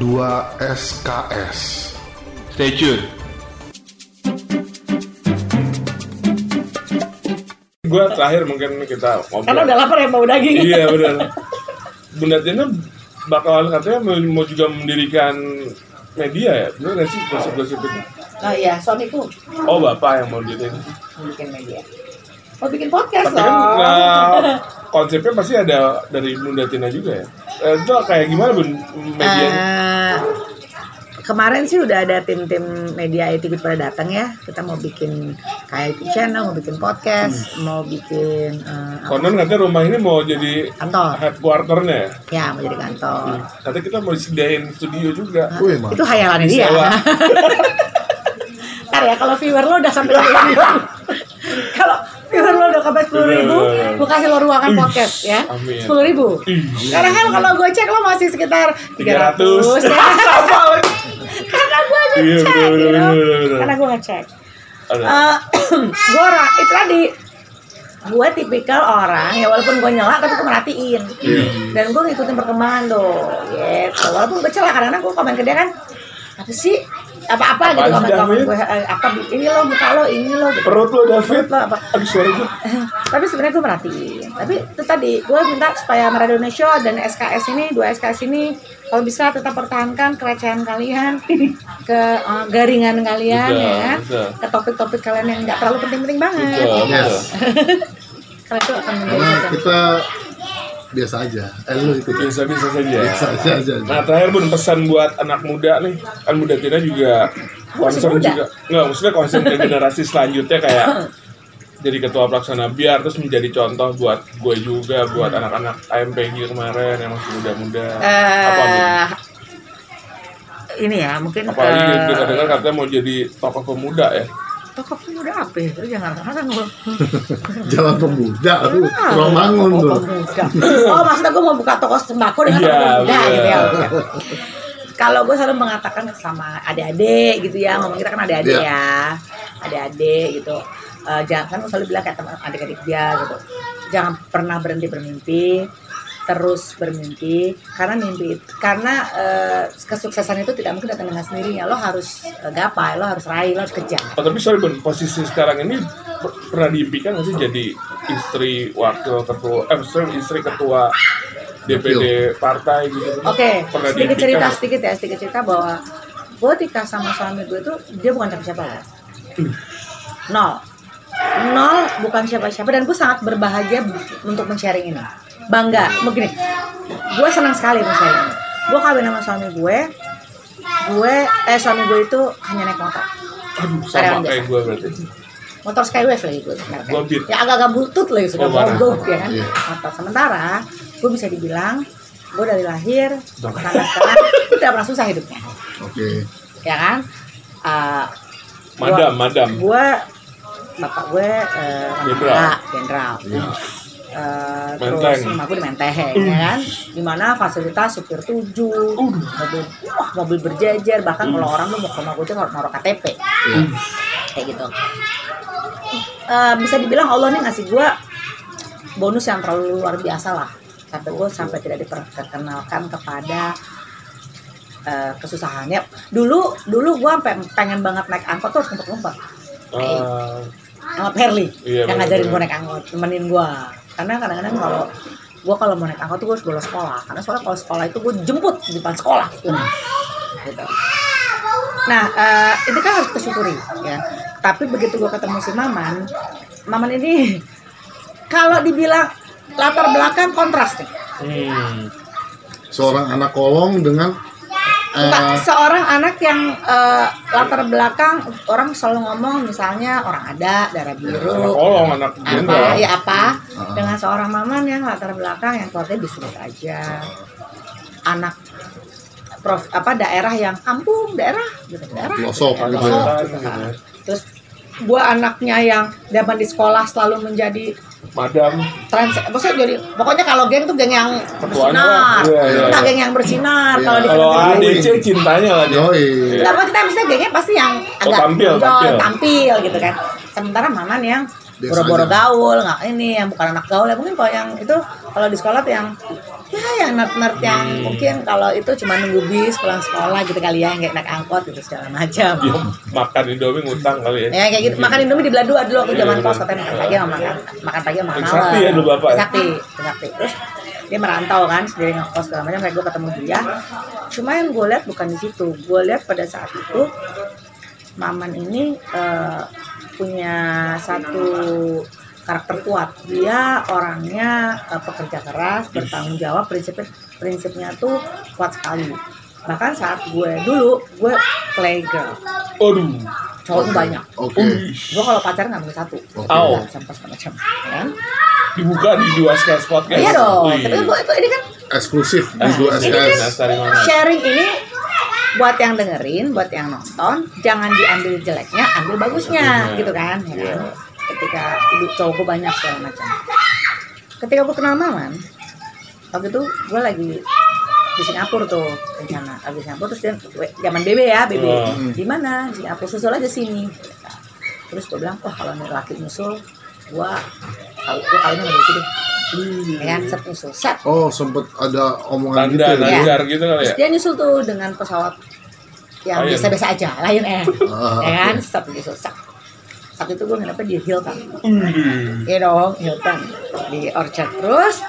2 SKS. Stay tune. Gue terakhir mungkin kita ngobrol. Karena udah lapar ya bau daging. Iya benar. Bunda Tina bakalan katanya mau, mau juga mendirikan media ya, benar nggak sih gosip-gosip itu? Oh iya, suamiku Oh bapak yang mau diriin. bikin media. Mau bikin podcast Tapi kan loh. nah, konsepnya pasti ada dari Bunda Tina juga ya. Eh, itu kayak gimana bun medianya? Eh, kemarin sih udah ada tim-tim media IT pada datang ya. Kita mau bikin kayak channel, mau bikin podcast, mau bikin eh, apa, Konon katanya rumah ini mau jadi kantor. headquarternya ya. Ya, mau jadi kantor. Katanya kita mau disediain studio juga. Wih, mantap. Itu hayalannya dia. Ntar ya kalau viewer lo udah sampai kalau viewer lo udah sampai sepuluh ribu, Bener. gue kasih lo ruangan podcast ya. Sepuluh ribu. Karena kan kalau gue cek lo masih sekitar 300. 300. Sama lagi. Karena gue Iya, ngecek. Karena gue ngecek. Eh, gue orang itu tadi gue tipikal orang ya walaupun gue nyela tapi gue merhatiin Iya. dan gue ngikutin perkembangan tuh gitu walaupun gue celah kadang-kadang gue komen ke dia kan apa sih apa-apa gitu komen-komen David? gue eh, apa ini lo muka lo ini lo gitu. Perut lo David. Perut lo apa Aduh suara gue. tapi sebenarnya gue merhatiin tapi itu tadi gue minta supaya Radio Indonesia dan SKS ini dua SKS ini kalau bisa tetap pertahankan kerecehan kalian ke eh, garingan kalian Betul, ya betul. ke topik-topik kalian yang nggak terlalu penting-penting banget Betul, Yes. betul. karena itu akan menjadi kita biasa aja. Eh lu ikut ya? Biasa-biasa saja. Biasa aja aja. Nah terakhir bun pesan buat anak muda nih kan Bunda Tina juga concern muda? juga nggak maksudnya concern ke generasi selanjutnya kayak jadi ketua pelaksana biar terus menjadi contoh buat gue juga buat anak-anak AMPG kemarin yang masih muda-muda apa Bun? eh ini ya mungkin apalagi eh, kita dengar katanya mau jadi tokoh pemuda ya tokoh pemuda apa ya? Lu jangan ngarang lu. Jalan pemuda Romangun toko tuh. pemuda. Oh, maksudnya gue mau buka toko sembako dengan toko pemuda bener. gitu ya. Kalau gue selalu mengatakan sama adik-adik gitu ya, ngomong kita kan adik-adik Iya. ya, adik-adik gitu. Eh, jangan kan gue selalu bilang kayak teman adik-adik dia gitu. Jangan pernah berhenti bermimpi, terus bermimpi karena mimpi itu karena eh, kesuksesan itu tidak mungkin datang dengan sendirinya lo harus eh, gapai lo harus raih lo harus kejar Oh, tapi sorry Bun, posisi sekarang ini per- pernah diimpikan nggak sih jadi istri wakil ketua, eh maksudnya istri ketua DPD partai gitu? Oke, Pernah sedikit cerita nggak? sedikit ya, sedikit cerita bahwa gue nikah sama suami gue itu dia bukan siapa-siapa ya. Nol. Nol bukan siapa-siapa dan gue sangat berbahagia untuk men-sharing ini. Bangga, begini. Gue senang sekali ini. Gue kawin sama suami gue. Gue, eh suami gue itu hanya naik motor. Aduh, sama kayak gue berarti. Motor Skywave lagi gue. Gua. Ya agak-agak butut lagi sudah Oh, mogok ya kan. Iya. Motor. Sementara gue bisa dibilang gue dari lahir sampai sekarang tidak pernah susah hidupnya Oke. ya kan Eh, Madam, madam. gue bapak gue eh, Jenderal. jenderal Iya. Eh, terus rumah gue di Menteng ya kan? Di mana fasilitas supir tujuh mobil wah mobil berjejer. Bahkan kalau orang tuh mau ke rumah gue tuh harus naruh KTP Iya. kayak gitu. Eh, bisa dibilang Allah nih ngasih gue bonus yang terlalu luar biasa lah. Sampai gue sampai tidak diperkenalkan kepada eh, kesusahannya. Dulu dulu gue sampai pengen banget naik angkot terus ngumpet ngumpet Ah, sama Perli Iya, yang ngajarin gue naik angkot temenin gue karena kadang-kadang kalau gue kalau mau naik angkot tuh gue harus bolos sekolah karena soalnya kalau sekolah itu gue jemput di depan sekolah gitu. gitu. nah eh, ini kan harus kita syukuri ya tapi begitu gue ketemu si Maman Maman ini kalau dibilang latar belakang kontras nih hmm. Seorang anak kolong dengan Enggak, eh, seorang anak yang eh, latar belakang orang selalu ngomong misalnya orang ada darah biru kolong, anak apa jenderal. ya apa Ah. dengan seorang maman yang latar belakang yang keluarga bisnis aja anak prof apa daerah yang kampung daerah gitu daerah pelosok gitu ya. pelosok, Gitu gitu ya. kan. terus gua anaknya yang zaman di sekolah selalu menjadi Madam. trans maksudnya jadi pokoknya kalau geng tuh geng yang bersinar Iya, iya, iya. geng yang bersinar Iya. kalau di Kalau ADC cintanya lah dia. Yoi. Nah, kita misalnya gengnya pasti yang Oh, agak tampil, menonjol, tampil. tampil gitu kan. Sementara Maman yang boro-boro gaul, nggak ini yang bukan anak gaul ya mungkin kalau yang itu kalau di sekolah tuh yang ya yang nerd-nerd yang mungkin kalau itu cuma nunggu bis pulang sekolah gitu kali ya yang kayak naik angkot gitu segala macam Dia makan Indomie ngutang kali ya. ya kayak gitu makan indomie di belah dua dulu waktu Iya, zaman betul. kos katanya makan pagi sama makan makan pagi sama makan Sakti malam ya dulu Bapak ya? sakti sakti terus dia merantau kan sendiri ngekos segala macam kayak gue ketemu dia cuma yang gue lihat bukan di situ gue lihat pada saat itu Maman ini eh, punya satu karakter kuat dia orangnya eh, pekerja keras bertanggung jawab prinsipnya prinsipnya tuh kuat sekali bahkan saat gue dulu gue playgirl Aduh. cowok tuh banyak Oke. gue kalau pacaran nggak boleh satu Oke. Au. sampai macam ya kan Dibuka di dua SKS podcast. iya dong tapi gue itu ini kan Eksklusif di Ah, dua ini kan sharing ini buat yang dengerin, buat yang nonton, jangan diambil jeleknya, ambil bagusnya, gitu kan? Ya Iya. Ketika ibu cowokku banyak segala macam. Ketika aku kenal Maman, waktu itu gue lagi di Singapura tuh rencana di Singapura terus dia zaman BB ya BB Oh. di mana di Singapura susul aja sini terus gue bilang wah kalau nih laki nyusul gue kalau gue kalinya nggak gitu deh ya kan set nyusul set Oh, sempet ada omongan gitu Tanda ya. nanjar gitu kali ya. Terus dia nyusul tuh dengan pesawat yang Lion. biasa-biasa aja, Lion Air. Ah, ya kan? Satu nyusul. Sak. Saat itu gue nginepnya di Hilton. Wih. Iya dong, Hilton. Di Orchard. Terus,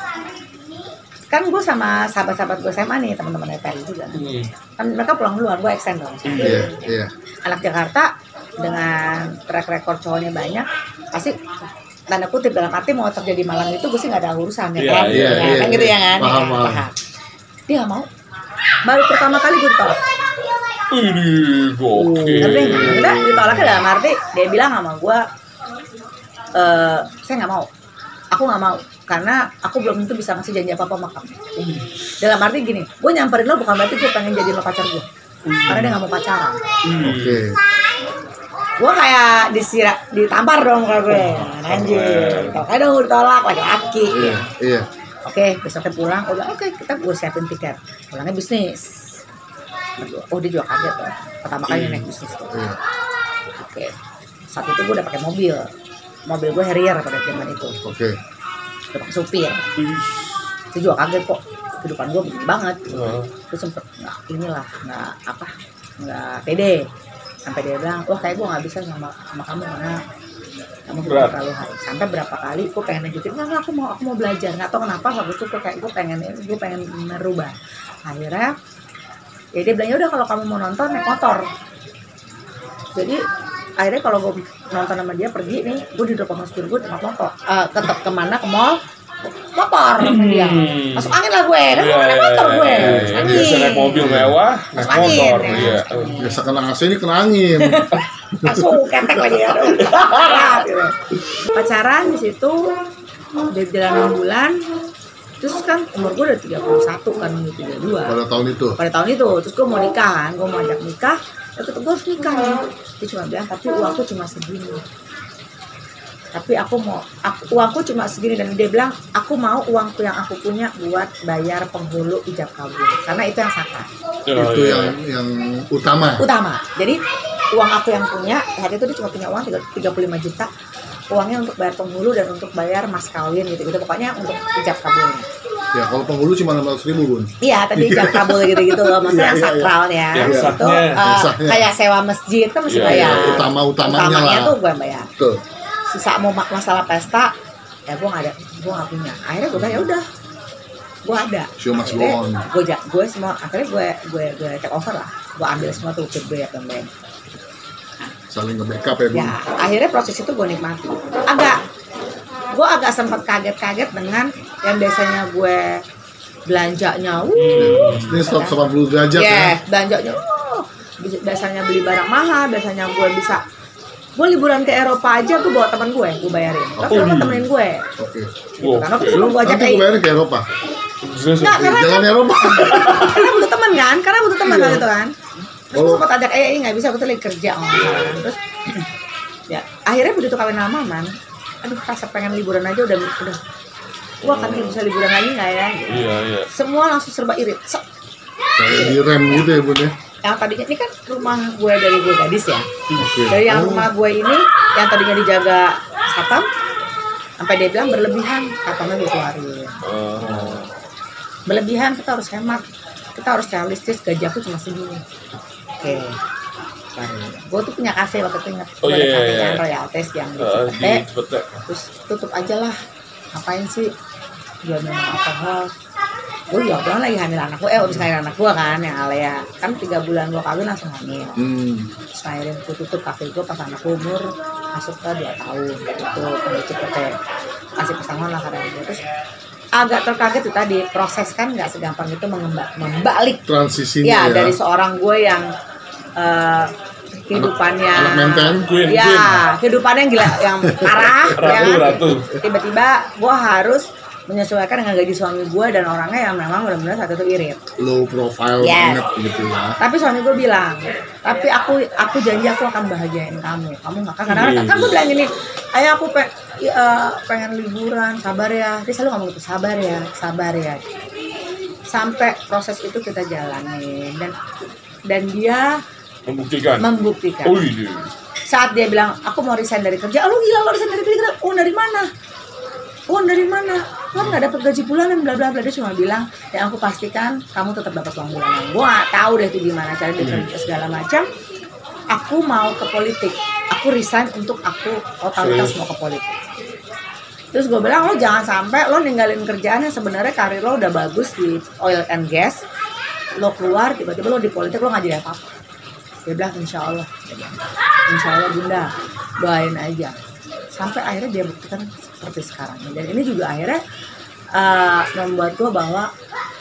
kan gue sama sahabat-sahabat gue SMA nih, teman-teman EPL juga. Hmm. Kan mereka pulang duluan, gue extend dong. Iya, iya. Anak Jakarta dengan track record cowoknya banyak, pasti tanda kutip dalam arti mau terjadi malam itu gue sih nggak ada urusan ya Iya, kan, iya, Ya, iya, kan gitu iya. ya kan, Paham, Ya, paham. Dia nggak mau. Baru pertama kali gue ditolak. Wih, gokil. Ngerti? Maksudnya ditolaknya dalam arti dia bilang sama gue, eh saya nggak mau, aku nggak mau karena aku belum tentu bisa ngasih janji apa apa sama kamu. Dalam arti gini, gue nyamperin lo bukan berarti gue pengen jadi sama pacar gue, karena dia nggak mau pacaran. Wih. Oke. Gue kayak disira, ditampar dong kalau gue, anjir. Tolak dong ditolak laki-laki. Iya, iya. Oke, besoknya pulang, udah oke kita gue siapin tiket. Pulangnya bisnis. Oh dia juga kaget loh. Pertama kali naik bisnis tuh. Iya. Oke. Saat itu gue udah pakai mobil. Mobil gue Harrier pada zaman itu. Oke. Udah pakai supir. Wih. Itu juga kaget kok. Kehidupan gue begini banget. Ah. Gue sempet nggak inilah nggak apa nggak pede. Sampai dia bilang, wah kayak gue nggak bisa sama sama kamu karena kamu Berat. terlalu high. Sampai berapa kali gue pengen nunjukin, nggak aku mau aku mau belajar. Nggak tahu kenapa waktu itu gue kayak gue pengen gue pengen merubah. Akhirnya ya dia bilang ya udah kalau kamu mau nonton naik motor. Jadi akhirnya kalau gue nonton sama dia pergi nih, gue di depan supir gue tempat motor. Eh, tetap ke mana ke mall motor sama dia. Hmm. Masuk angin lah gue, kan Iya, gue naik iya, motor iya, gue. iya. Masuk angin. Biasa naik mobil mewah, naik Masuk angin, motor. ya. Iya. Biasa kena AC ini kena angin. langsung ketek lagi ya gitu. pacaran di situ di jalan enam bulan terus kan umur gue udah 31 kan menuju 32 Pada tahun itu. pada tahun itu terus gue mau nikah kan gue mau ajak nikah ya tetep gue harus nikah nih dia cuma bilang tapi uangku cuma segini tapi aku mau aku, uangku cuma segini dan dia bilang aku mau uangku yang aku punya buat bayar penghulu ijab kabul karena itu yang sakral Oh, itu iya. yang yang utama. utama. Jadi uang aku yang punya hari itu dia cuma punya uang tiga- 35 juta. Uangnya untuk bayar penghulu dan untuk bayar mas kawin gitu gitu. Pokoknya untuk ijab kabulnya. Ya, kalau penghulu cuma 600 ribu, Bun. Iya, tadi ijab kabul gitu gitu loh. Maksudnya yang Iya, iya, iya. sakral ya. Yang itu eh, Yang kayak sewa masjid kan mesti Iya, bayar. iya. Utama-utamanya Utamanya lah. tuh gue yang bayar. Tuh. Sisa mau mak- masalah pesta ya gue nggak ada, gue nggak punya. Akhirnya gue bilang ya udah, gue ada. Show must go on. gue gue semua akhirnya gue gue gue take over lah. Gue ambil semua tuh feedback dan lain. Saling nge-backup ya, Bun. ya akhirnya proses itu gue nikmati agak gue agak sempat kaget-kaget dengan yang biasanya gue belanjanya uh Ini 180 derajat ya. yes belanjanya uh Bi- biasanya beli barang mahal biasanya gue bisa gue liburan ke Eropa aja gue bawa teman gue gue bayarin tapi Oh, kan iya. temenin gue Oke. gitu kan waktu itu Lu gue ajak gue bayarin ke Eropa. Nggak, karena jalan Eropa. karena butuh teman kan karena butuh teman Iya. kan gitu kan terus gue sempat ajak eh nggak bisa aku tuh lagi kerja oh, kan. terus ya akhirnya begitu kawin lama man aduh rasa pengen liburan aja udah udah wah kan bisa liburan lagi nggak ya Iya, iya. semua langsung serba irit Sek. Kayak di rem gitu ya, Bun ya. yang tadinya ini kan rumah gue dari gue gadis ya Oke. dari yang Oh, rumah gue ini yang tadinya dijaga satpam sampai dia bilang berlebihan katanya gue keluarin Oh. berlebihan kita harus hemat kita harus realistis gaji aku cuma segini oke. Gue tuh punya kafe waktu itu inget Oh, iya, kafe iya, kan iya. royalties yang di Eh, Cipete. Terus tutup aja lah. Ngapain sih? Jual minum alkohol. Gue juga kebetulan lagi hamil anak gue eh udah hamil anak gue kan yang Alea. Kan tiga bulan gue kawin langsung hamil. Hmm. terus akhirnya gue tutup kafe gue pas anak gue umur masuk ke dua tahun. Gitu di Cipete. Kasih pesangon lah karena gue terus agak terkaget tuh tadi proses kan nggak segampang itu mengemba- membalik Transisinya ya, ya. dari seorang gue yang eh, kehidupannya anak menteng, Queen, ya queen. kehidupannya yang gila yang parah ya kan? tiba-tiba gue harus menyesuaikan dengan gaji suami gue dan orangnya yang memang benar-benar satu itu irit low profile Yes. banget gitu ya. tapi suami gue bilang tapi aku aku janji aku akan bahagiain kamu kamu nggak kan karena kan gue bilang gini ayah aku pe- eh, pengen liburan sabar ya dia selalu ngomong gitu sabar ya sabar ya sampai proses itu kita jalanin dan dan dia Membuktikan. membuktikan Oh iya. saat dia bilang aku mau resign dari kerja, oh, lu gila lo resign dari kerja, oh dari mana? Uang dari mana? Lo nggak dapat gaji bulanan, bla bla bla. Dia cuma bilang, ya aku pastikan kamu tetap dapat uang bulanan. Gue nggak tahu deh itu gimana cara dia kerja segala macam. Aku mau ke politik. Aku resign untuk aku totalitas Serius? mau ke politik. Terus gue bilang lo jangan sampai lo ninggalin kerjaan yang sebenarnya karir lo udah bagus di oil and gas. Lo keluar tiba-tiba lo di politik lo nggak jadi apa-apa. Dia bilang insya Allah. Insya Allah bunda doain aja. Sampai akhirnya dia buktikan seperti sekarang. Dan ini juga akhirnya eh, membuat gue bahwa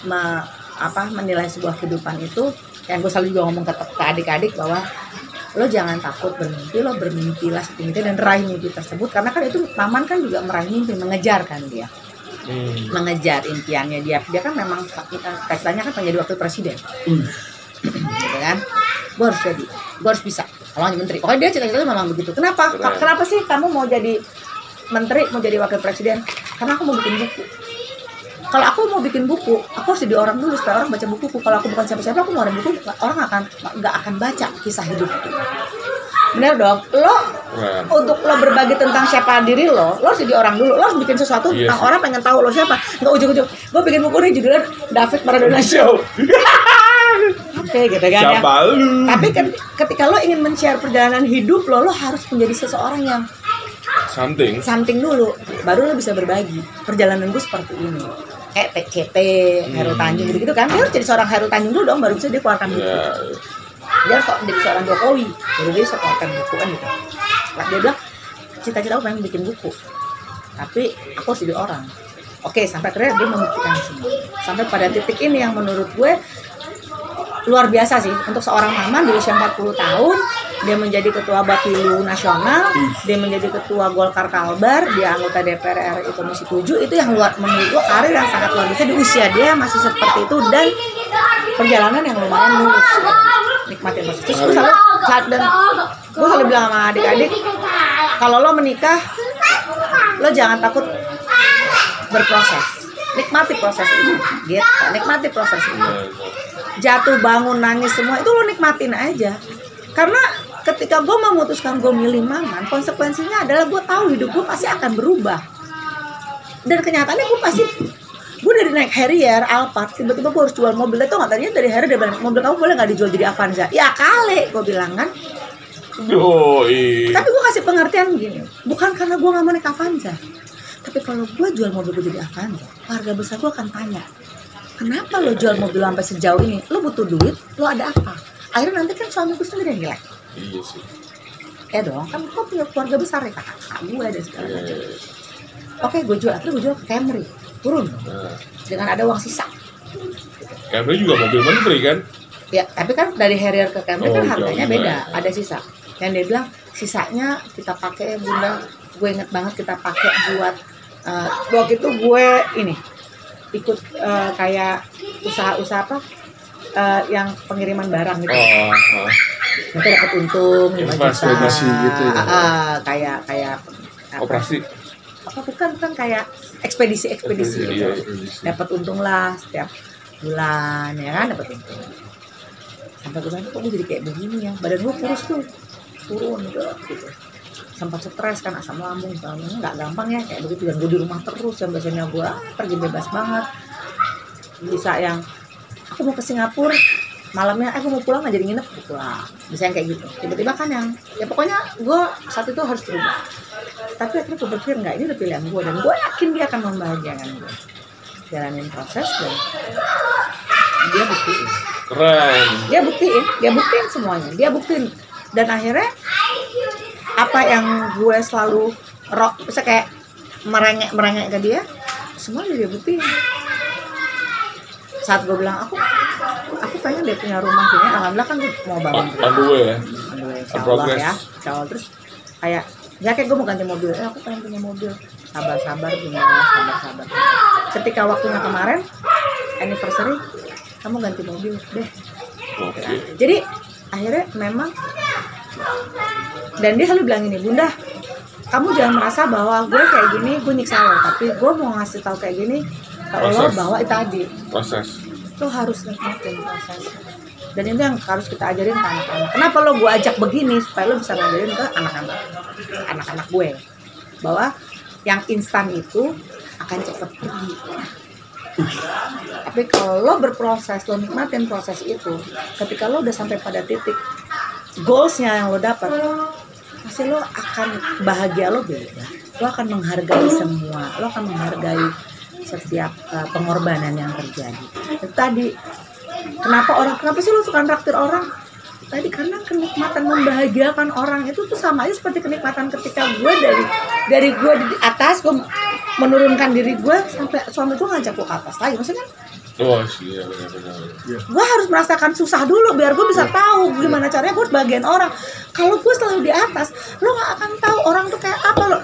me- apa menilai sebuah kehidupan itu yang gue selalu juga ngomong ke, ke adik-adik bahwa lo jangan takut bermimpi lo bermimpilah setinggi dan raih mimpi tersebut karena kan itu paman kan juga meraih mimpi mengejar kan dia Hmm. mengejar impiannya dia dia kan memang katanya kan pengen jadi wakil presiden gitu kan gue harus jadi gue harus bisa kalau jadi menteri pokoknya dia cita-citanya memang begitu kenapa Keren. kenapa sih kamu mau jadi menteri mau jadi wakil presiden karena aku mau bikin buku kalau aku mau bikin buku aku harus jadi orang dulu supaya orang baca bukuku kalau aku bukan siapa-siapa aku mau buku orang akan nggak akan baca kisah hidupku bener dong lo Keren. untuk lo berbagi tentang siapa diri lo, lo harus jadi orang dulu. Lo harus bikin sesuatu Iya tentang orang pengen tahu lo siapa. Nggak ujung-ujung. Gue bikin buku nih judulnya David Maradona Show. Oke gitu kan ya. Lu? Tapi kan ketika lo ingin men-share perjalanan hidup lo, lo harus menjadi seseorang yang Something. something dulu. Baru lo bisa berbagi. Perjalanan gue seperti ini. Kayak TCT, Heru Tanjung gitu-gitu kan. Dia harus jadi seorang Heru Tanjung dulu dong, baru bisa dia keluarkan buku Ya. dia harus jadi seorang Jokowi jadi dia bisa keluarkan buku kan gitu Lah, dia bilang cita-cita aku pengen bikin buku tapi aku harus jadi orang oke sampai akhirnya dia membuktikan semua sampai pada titik ini yang menurut gue luar biasa sih. Untuk seorang mama di usia 40 tahun dia menjadi ketua Bapilu Nasional, dia menjadi ketua Golkar Kalbar, dia anggota DPR RI Komisi 7 itu yang luar menurut karir yang sangat luar biasa di usia dia masih seperti itu dan perjalanan yang lumayan mulus. Nikmatin proses terus gue selalu saat dan gue selalu bilang sama adik-adik kalau lo menikah lo jangan takut berproses. Nikmati proses ini. Gitu. Nikmati proses ini. Ya, jatuh bangun nangis semua itu lo nikmatin aja. Karena ketika gue memutuskan gue milih maman konsekuensinya adalah gue tahu hidup gue pasti akan berubah. Dan kenyataannya gue pasti gue dari naik Harrier Alphard tiba-tiba gue harus jual mobil. Itu nggak tadinya dari Harrier bilang mobil kamu boleh nggak dijual jadi Avanza? Ya kali gue bilang kan. Yoi. tapi gue kasih pengertian gini bukan karena gue nggak mau naik Avanza tapi kalau gue jual mobil gue jadi Avanza harga besar gue akan tanya kenapa lo jual mobil sampai sejauh ini? Lo butuh duit? Lo ada apa? Akhirnya nanti kan suami gue sendiri yang nilai. Iya sih. ya dong kan gue punya keluarga besar ya kakak kakak gue dan segala macam. iya, iya. oke gue jual. Akhirnya gue jual ke Camry. Turun. Nah, dengan ada uang sisa. Camry juga mobil menteri kan? ya tapi kan dari Harrier ke Camry Oh, kan harganya beda. ya. ada sisa. Yang dia bilang sisanya kita pakai bunda gue inget banget kita pakai buat eh, waktu itu gue ini ikut eh, kayak usaha-usaha apa eh, yang pengiriman barang gitu Oh, oh. nanti dapat untung 5 juta gitu ya. Ah, kayak kayak apa, operasi. apa bukan bukan kayak ekspedisi ekspedisi Ekspedisi, gitu. iya. dapat untung lah setiap bulan ya kan dapat untung sampai gue bilang, kok gue jadi kayak begini ya badan gue kurus tuh turun gitu. Sempat stres kan asam lambung macam. nggak gampang ya kayak begitu. Dan gue di rumah terus yang biasanya gue ah, pergi bebas banget. Bisa yang aku mau ke Singapura malamnya aku mau pulang nggak jadi nginep aku pulang. Bisa yang kayak gitu. Tiba-tiba kan yang ya pokoknya gue saat itu harus berubah tapi akhirnya gue berpikir nggak ini udah pilihan gue dan gue yakin dia akan membahagiakan gue jalanin proses dan dia buktiin. Keren. dia buktiin dia buktiin semuanya. Dia buktiin. Dan akhirnya apa yang gue selalu rock bisa kayak merengek merengek ke dia semua dia buktiin. Saat gue bilang aku aku pengen dia punya rumah gini. Alhamdulillah kan gue mau bangun. On, on the way ya. Progress. ya insya Allah. Terus kayak ya kayak gue mau ganti mobil. Eh aku pengen punya mobil. Sabar sabar gini sabar sabar ketika waktunya kemarin anniversary kamu ganti mobil deh. Oke. jadi akhirnya memang dan dia selalu bilang ini bunda kamu jangan merasa bahwa gue kayak gini gue nyiksa lo tapi gue mau ngasih tahu kayak gini kalau lo Proses. bahwa itu tadi. Proses. lo harus nikmatin prosesnya dan itu yang harus kita ajarin ke anak-anak. Kenapa lo gue ajak begini? Supaya lo bisa ngajarin ke anak-anak. Anak-anak gue. Bahwa yang instan itu akan cepet pergi. Tapi kalau lo berproses lo nikmatin proses itu ketika lo udah sampai pada titik goalsnya yang lo dapat pasti lo akan bahagia lo beda. Lo akan menghargai semua lo akan menghargai setiap uh, pengorbanan yang terjadi. Tadi kenapa orang kenapa sih lo suka traktir orang? Tadi karena kenikmatan membahagiakan orang. Itu tuh sama aja seperti kenikmatan ketika gue dari dari gue di atas gue menurunkan diri gue sampai suami gue ngajak gue ke atas lagi. Maksudnya Oh iya benar-benar. gue harus merasakan susah dulu biar gue bisa tahu gimana caranya gue bagian orang. Kalau gue selalu di atas lo nggak akan tahu orang tuh kayak apa lo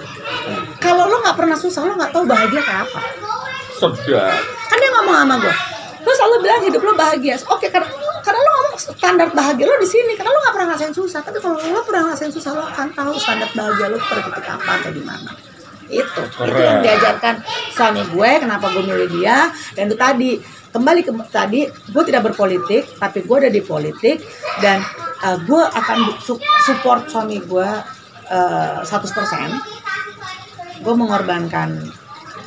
kalau lo nggak pernah susah lo nggak tahu bahagia kayak apa. Sedap. kan dia ngomong sama gue lo selalu bilang hidup lo bahagia. Oke karena karena lo ngomong standar bahagia lo di sini. Karena lo nggak pernah ngerasain susah. Tapi kalau lo pernah ngerasain susah lo akan tahu standar bahagia lo titik apa atau di mana. Itu. Itu yang Keren. diajarkan suami gue kenapa gue milih dia. Dan itu tadi kembali ke tadi gue tidak berpolitik tapi gue ada di politik dan uh, gue akan su- support suami gue uh, 100% gue mengorbankan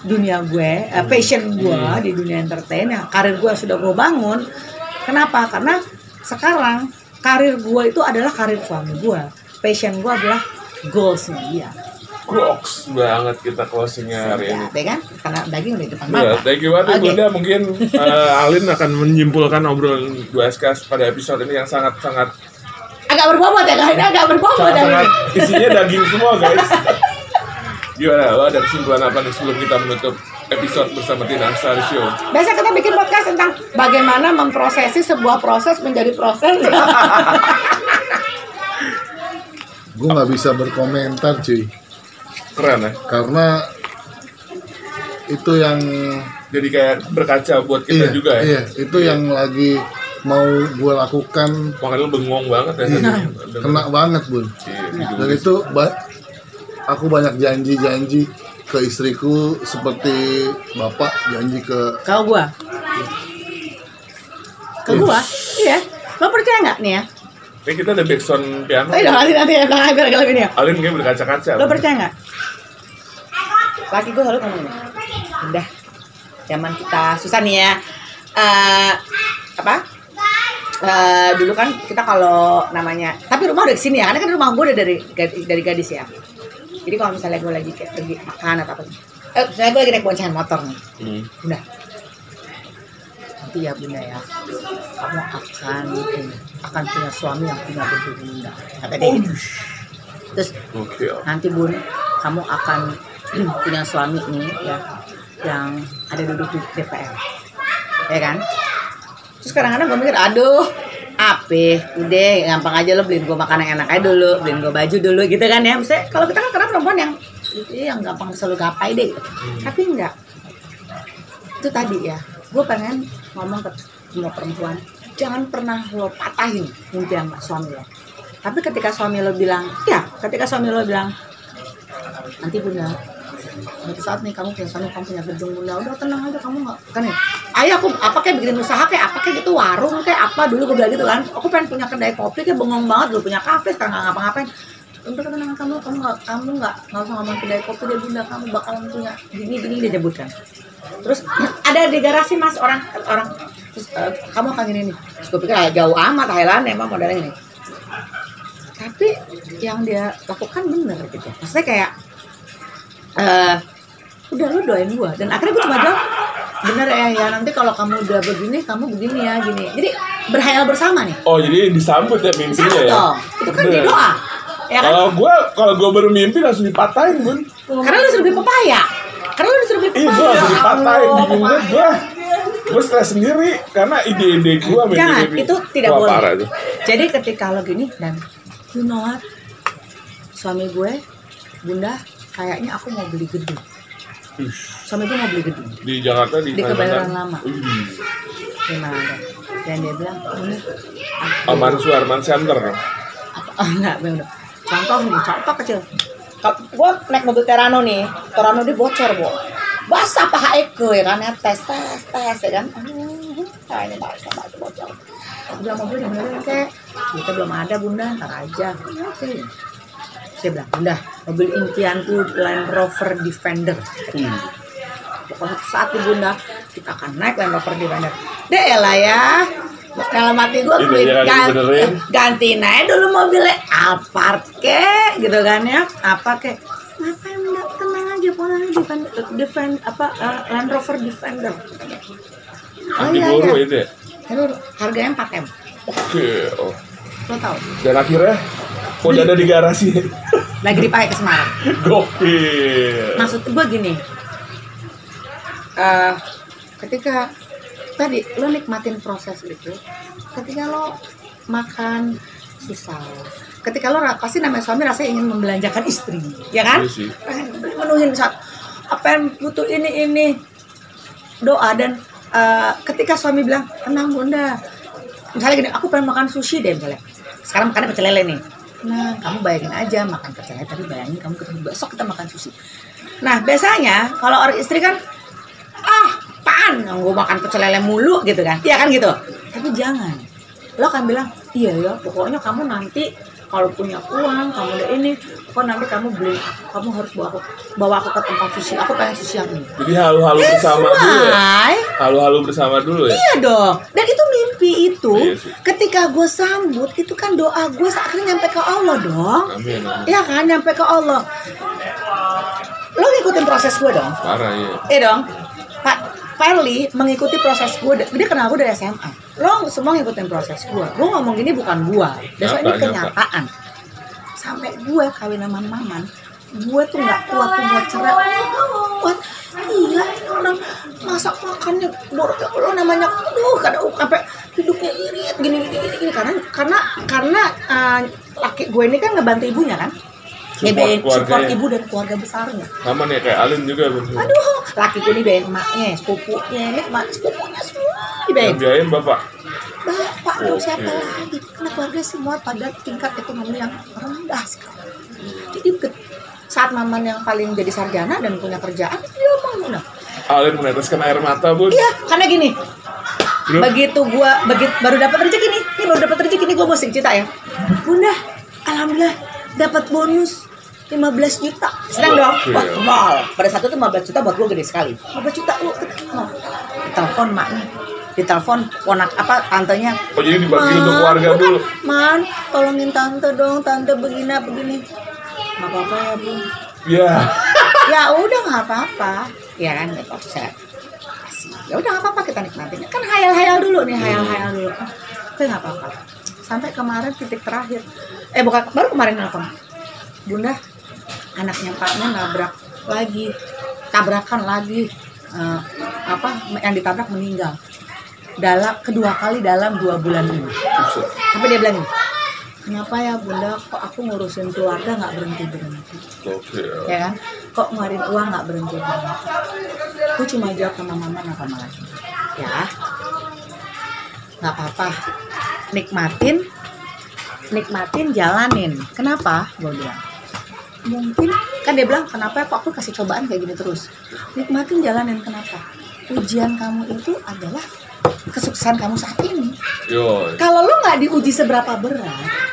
dunia gue, eh, passion gue di dunia entertain, yang karir gue sudah gue bangun. Kenapa? Karena sekarang karir gue itu adalah karir suami gue, passion gue adalah goalsnya dia. Crocs banget kita closingnya hari ini. Ya, kan? Karena daging udah di depan Ya, mata. thank you banget Oke. Bunda. Mungkin eh, Alin akan menyimpulkan obrolan 2SK pada episode ini yang sangat-sangat Agak berbobot ya, ini agak berbobot ini. isinya daging semua guys. Gimana? Lo ada kesimpulan apa nih sebelum kita menutup episode bersama Tina Astari Show? Biasa kita bikin podcast tentang bagaimana memprosesi sebuah proses menjadi proses. Gue nggak bisa berkomentar cuy, Keren ya? karena itu yang Jadi kayak berkaca buat kita iya, juga ya. iya, itu yang lagi mau gue lakukan Makanya lo bengong banget ya. Iya. Kena banget bun. Iya, Dan itu ba- aku banyak janji-janji ke istriku seperti bapak janji ke Kau gua. Ke gua? Iya. Lo percaya nggak nih ya? Kayak kita ada backsound piano. Ayo dong, nanti nanti ya, biar agak lebih nih ya. Alin kayak berkaca-kaca. Lo percaya nggak? Laki gue selalu ngomong. Udah, zaman kita susah nih ya. Eh, apa? Eh, dulu kan kita kalau namanya, tapi rumah udah ke sini ya, karena kan rumah gue udah dari dari gadis ya. Jadi kalau misalnya gue lagi kayak pergi makan atau apa, eh, misalnya gue lagi naik boncengan motor nih, Hmm. Bunda nanti ya bunda ya kamu akan akan punya suami yang punya bentuk bunda kata dia gitu terus Oke. nanti bun kamu akan punya suami nih ya yang ada duduk di DPR ya kan? Terus kadang-kadang gue mikir aduh apa udah gampang aja lo beliin gue makanan yang enak aja dulu beliin gue baju dulu gitu kan ya. Maksudnya kalau kita kan karena perempuan yang "Ih, yang gampang selalu gapai deh gitu. tapi enggak. Itu tadi ya gue pengen ngomong ke semua perempuan jangan pernah lo patahin impian suami lo. Tapi ketika suami lo bilang ya ketika suami lo bilang nanti bunda suatu saat nih kamu punya suami kamu punya gedung bunda udah tenang aja kamu nggak kan nih ayah aku apa kayak bikin usaha kayak apa kayak gitu warung kayak apa? Dulu gue bilang gitu kan aku pengen punya kedai kopi kayak bengong banget dulu punya kafe sekarang nggak ngapa-ngapain. Untuk ketenangan kamu kamu nggak kamu nggak nggak usah ngomong kedai kopi deh bunda kamu bakalan punya gini gini dia sebutkan terus ada di garasi mas orang orang terus eh, kamu akan gini nih terus gue pikir ah, jauh amat Thailand emang modalnya gini. Tapi yang dia lakukan bener gitu. Maksudnya kayak eh udah lu doain gua dan akhirnya gue cuma jawab bener ya ya nanti kalau kamu udah begini kamu begini ya gini jadi berhayal bersama nih Oh jadi disambut ya mimpinya ya? dong itu kan Bener. doa ya kan Kalau gue kalau gue bermimpi langsung dipatahin bun. karena lu disuruh beli pepaya karena lu disuruh beli gue pepaya langsung dipatahin bingung banget gue. Gue stres sendiri karena ide-ide gue Jangan, itu tidak Wah, boleh. parah itu. Jadi ketika lo gini dan you know what? Suami gue, Bunda, kayaknya aku mau beli gedung. Suami gue mau beli gedung. Di Jakarta di, Di Kebayoran Lama. Wih. Gimana? Dan dia bilang, aku- Aman Suarman Center. apa? Oh, enggak, bener. Contoh nih, contoh kecil. Gue naik mobil Terano nih, Terano dia bocor, Bo. Basah paha Eke ya kan, ya, tes, tes, tes, ya kan. Hmm, Kayaknya basah, basah, bocor. Bilang mobil dibenerin, kek. Kita belum ada, Bunda, ntar aja. Oke. Saya bilang, Bunda, mobil impianku Land Rover Defender. Wih. Pokoknya saat di Bunda, kita akan naik Land Rover Defender. Deh lah ya. Dalam hati gue ya, dibenerin. ganti naik dulu mobilnya Alphard ke gitu kan ya apa ke ngapain enggak tenang aja pulang aja defender, defend apa eh, Land Rover Defender oh Anti iya guru iya itu ya. Itu harganya 4 m Oke. Oh. lo tau Dan akhirnya udah ada di garasi. lagi dipakai ke Semarang. Gokil. maksud gue gini. Eh ketika tadi lo nikmatin proses itu ketika lo makan susah ketika lo pasti namanya suami rasanya ingin membelanjakan istri ya kan? Iya pengen menuhin saat apa yang butuh ini ini. Doa dan eh, ketika suami bilang tenang bunda. Misalnya gini aku pengen makan sushi deh misalnya. Sekarang makannya pecel lele nih nah kamu bayangin aja makan pecel lele tapi bayangin kamu ketemu besok kita makan sushi. Nah biasanya kalau orang istri kan ah pan gue makan pecel lele mulu gitu kan. Iya kan gitu? Tapi jangan. Lo akan bilang iya ya pokoknya kamu nanti kalau punya uang kamu udah ini kok nanti kamu beli kamu harus bawa aku bawa aku ke tempat sushi aku pengen sushi yang ini Jadi halu-halu bersama dulu ya. Why? Halu-halu bersama dulu ya. Iya dong. Dan itu mimpi itu Iya sih. ketika gue sambut itu kan doa gue akhirnya nyampe ke Allah dong. Amin. amin. Iya kan nyampe ke Allah. Lo ngikutin proses gue dong. Parah ya. Iya dong. Farli mengikuti proses gue. Dia kenal gue dari SMA. Lo semua ngikutin proses gue. Gue ngomong gini bukan gue. Dasar ini Nyata, nyata. kenyataan. Sampai gue kawin sama maman. Gue tuh nggak kuat tuh buat cerai. Kuat. Ini orang masak makannya borok ya Allah namanya aduh kadang sampai hidupnya irit gini gini gini, gini. karena karena karena eh, laki gue ini kan ngebantu ibunya kan Support Ngebayain support keluarganya. ibu dan keluarga besarnya Sama nih kayak Alin juga bun. Aduh, laki gue nih bayain emaknya, sepupunya, ini emak sepupunya semua dibayain. Yang biayain bapak. Bapak tuh Oke. siapa lagi? Karena keluarga semua pada tingkat ekonomi yang rendah sekali. Jadi ke- saat maman yang paling jadi sarjana dan punya kerjaan, dia mau nah. Alin meneteskan air mata bun. Iya, karena gini, Bro, begitu gua begitu baru dapat rezeki nih, ini baru dapat rezeki nih gua mesti cerita ya. Bunda, alhamdulillah dapat bonus 15 juta. Senang dong. Wah, mal. Pada saat itu 15 juta buat gua gede sekali. 15 juta lu oh. Ditelepon maknya. Ditelepon ponak apa tantenya. Oh jadi dibagi "Man, untuk keluarga bukan, dulu. Man, tolongin tante dong, tante begini begini. Gak apa-apa ya, Bu. Ya. ya udah nggak apa-apa ya kan saya kasih ya udah nggak apa-apa kita nikmatin kan hayal-hayal dulu nih hayal-hayal dulu oh, oke nggak apa-apa sampai kemarin titik terakhir eh bukan baru kemarin nelfon bunda anaknya paknya nabrak lagi tabrakan lagi Eh, apa yang ditabrak meninggal. Dalam kedua kali dalam dua bulan ini. Tapi dia bilang kenapa ya bunda? Kok aku ngurusin keluarga nggak berhenti berhenti? Gokil. ya. Kan? Kok ngeluarin uang nggak berhenti berhenti? Aku cuma jawab sama mama sama mama lagi. Ya. Nggak apa-apa. Nikmatin nikmatin jalanin. Kenapa? Gue bilang mungkin kan dia bilang kenapa kok aku kasih cobaan kayak gini terus. Nikmatin jalanin kenapa? Ujian kamu itu adalah kesuksesan kamu saat ini. Kalau lo nggak diuji seberapa berat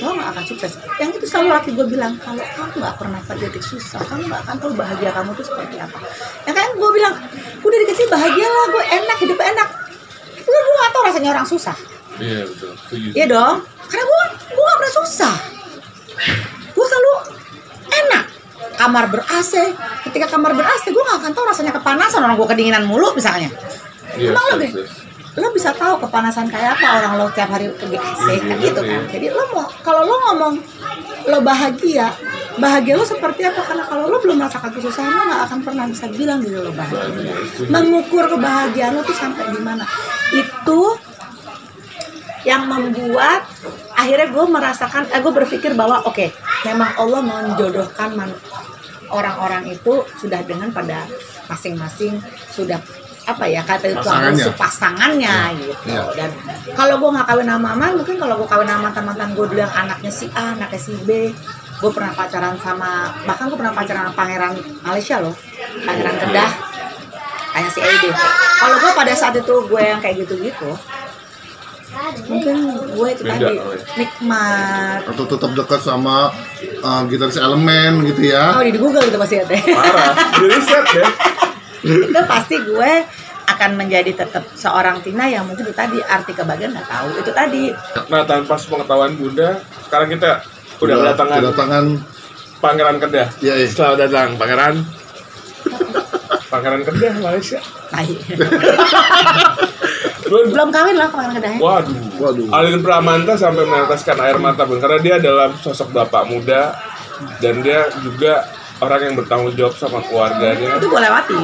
lo nggak akan sukses. Yang itu selalu laki gue bilang kalau kamu nggak pernah titik susah kamu nggak akan tahu bahagia kamu tuh seperti apa. Ya kan? Gue bilang gue dari kecil bahagia lah gue enak hidup enak. Itu gue tahu rasanya orang susah? Iya betul. Iya dong, karena gue gue gak pernah susah. Gue selalu enak. Kamar ber AC, ketika kamar ber AC gue gak akan tahu rasanya kepanasan orang gue kedinginan mulu misalnya. Iya, Emang lo yes, deh, yes. lo bisa tahu kepanasan kayak apa orang lo tiap hari ke AC Iya, kan iya, gitu kan. iya. Jadi lo mau kalau lo ngomong lo bahagia, bahagia lo seperti apa? Karena kalau lo belum merasakan kesusahan lo gak akan pernah bisa bilang diri lo bahagia. Mengukur kebahagiaan lo tuh sampai di mana? Itu yang membuat akhirnya gue merasakan, eh, gue berpikir bahwa oke, memang Allah menjodohkan man- orang-orang itu sudah dengan pada masing-masing sudah apa ya kata itu Pasangannya. pasangannya gitu Iya. dan kalau gue nggak kawin sama Maman mungkin kalau gue kawin sama mantan-mantan gue dulu yang anaknya si A anaknya si B gue pernah pacaran sama bahkan gue pernah pacaran sama pangeran Malaysia loh pangeran Kedah kayak si Ede kalau gue pada saat itu gue yang kayak gitu-gitu mungkin gue itu Beda, tadi ya. nikmat atau tetap dekat sama uh, gitaris elemen gitu ya oh di Google itu pasti ya teh Parah. Di riset deh. itu pasti gue akan menjadi tetap seorang Tina yang mungkin itu tadi arti kebahagiaan nggak tahu itu tadi Nah tanpa pengetahuan Bunda, sekarang kita udah kedatangan kedatangan Pangeran Kedah. ya, ya. Selamat datang Pangeran. Pangeran Kedah Malaysia. belum kawin lah kemarin kedahnya Waduh. Waduh. Alin Pramanta sampai meneteskan air mata Bun karena dia adalah sosok bapak muda dan dia juga orang yang bertanggung jawab sama keluarganya itu gue lewati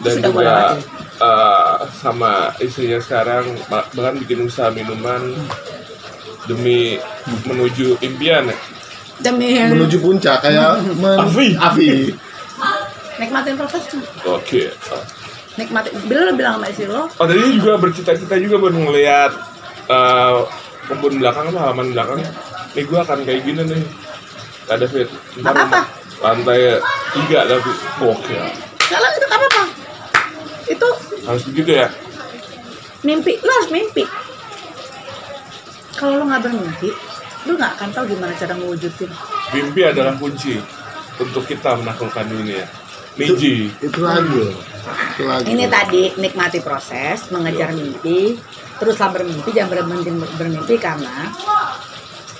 dan sudah gue juga lewati eh, sama istrinya sekarang bah- bahkan bikin usaha minuman demi menuju impian ya. demi menuju puncak kayak men- Afi. Afi. nikmatin proses Oke. Nikmatin bila lo bilang sama istri lo Oh tadi juga bercita-cita juga buat ngeliat eh, kebun belakang apa halaman belakang. Nih gue akan kayak gini nih. Ada fit. Nggak apa-apa. Lantai tiga tapi oke. kalau itu apa apa itu Harus begitu ya. mimpi lo harus mimpi kalau lo nggak bermimpi lo nggak akan tahu gimana cara mewujudin Mimpi adalah kunci untuk kita menaklukkan dunia. Miji. itu lagi itu lagi ini tadi nikmati proses mengejar mimpi teruslah bermimpi jangan berhenti bermimpi karena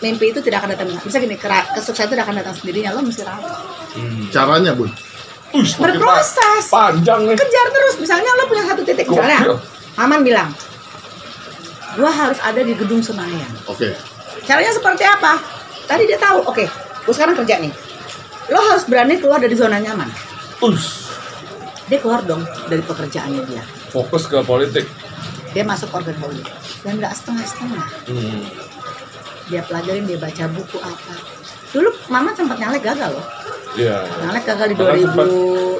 mimpi itu tidak akan datang bisa gini kesuksesan itu tidak akan datang sendirinya lo mesti rawat Hmm. caranya bun? Ush, berproses pa- Panjang nih. kejar terus. Misalnya lo punya satu titik misalnya. Aman bilang gua harus ada di gedung Senayan. Oke. Caranya seperti apa? Tadi dia tahu oke gue sekarang kerja nih. Lo harus berani keluar dari zona nyaman Ush, dia keluar dong dari pekerjaannya dia. Fokus ke politik. dia masuk organ politik. Dan nggak setengah-setengah. Hmm. dia pelajarin dia baca buku apa. Dulu mama sempat nyalek gagal loh. Iya. nyalek gagal di sempat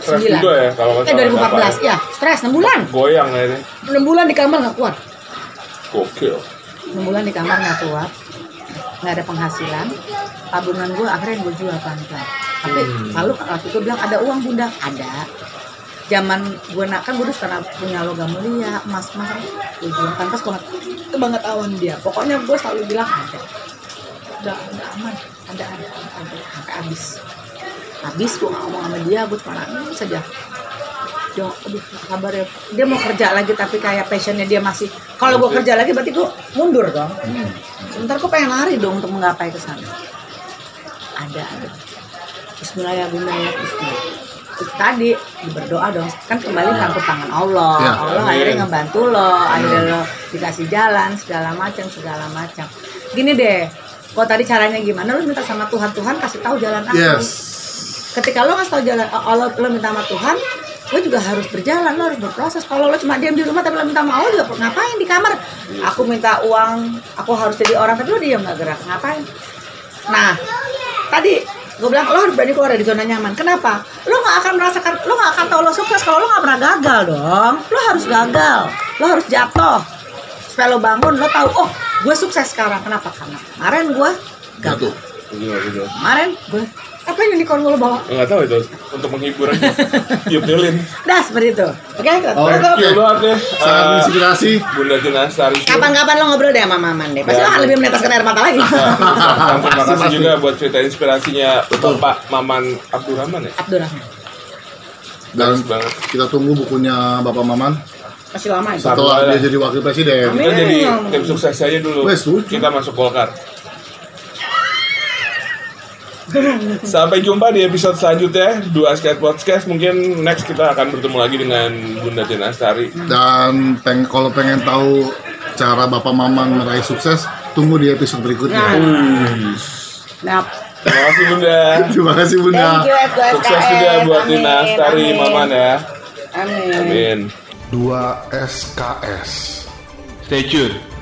stres juga 2009 ya kalau eh salah, 2014 ya stres 6 bulan. Goyang ya ini. 6 bulan di kamar nggak kuat. Gokil. 6 bulan di kamar nggak kuat nggak ada penghasilan tabungan gue akhirnya gue jual pelan-pelan. Tapi Hmm. lalu waktu itu bilang ada uang bunda. Ada. Zaman gue nak kan gue dulu karena punya logam mulia emas emas gue jual. Pantas banget. Itu banget awan dia. Pokoknya gue selalu bilang ada. Udah udah aman. Ada ada ada. Sampai habis. Habis gue ngomong sama dia gue cuma nangis saja dia aduh kabar ya. Dia mau kerja lagi tapi kayak passionnya dia masih kalau gue kerja lagi berarti gue mundur dong. Sebentar gue pengen lari dong untuk menggapai ke sana. Ada ada. Bismillah ya bunda ya Bismillah itu tadi berdoa dong. Kan kembali campur tangan Allah. Ya, Allah amin. akhirnya ngebantu lo. Akhirnya lo dikasih jalan segala macam segala macam. Gini deh kok tadi caranya gimana? Lo minta sama Tuhan Tuhan kasih tahu jalan aku. Yes. Ketika lo ngasih tahu jalan Allah lo minta sama Tuhan lo juga harus berjalan lo harus berproses. Kalau lo cuma diam di rumah tapi lo minta Allah juga ngapain di kamar? Aku minta uang aku harus jadi orang tapi lo diam nggak gerak ngapain? Nah tadi gue bilang lo harus berani keluar dari zona nyaman. Kenapa? Lo nggak akan merasakan lo nggak akan tahu lo sukses kalau lo nggak pernah gagal dong. Lo harus gagal lo harus jatuh. Supaya lo bangun lo tahu oh gue sukses sekarang. Kenapa? Karena kemarin gue gagal. Kemarin gue Apa yang unicorn lo bawa? Enggak tahu itu untuk menghibur aja. Tiup lilin. Dah seperti itu. Oke, Oh, tutup. Thank you banget ya. Sangat eh, menginspirasi. Bunda Tina Sari. Kapan-kapan lo ngobrol deh sama Maman deh. Pasti Ya. lo akan lebih meneteskan air mata lagi. Terima kasih juga buat cerita inspirasinya Bapak Maman Abdurrahman ya. Abdurrahman. Dan kita tunggu bukunya Bapak Maman Masih lama itu. Satu setelah lah. dia jadi wakil presiden. Amin. Kita jadi tim sukses aja dulu. Wes. Kita masuk Golkar. Sampai jumpa di episode selanjutnya Dua Skate Podcast Mungkin next kita akan bertemu lagi dengan Bunda Tina Astari Dan peng kalau pengen tahu cara Bapak Maman meraih sukses, tunggu di episode berikutnya. Nah, Terima kasih Bunda Terima kasih Bunda. you F2SKS. Sukses juga buat Amin, Tina Astari amin. Maman ya Amin. Amin 2 SKS. Stay tune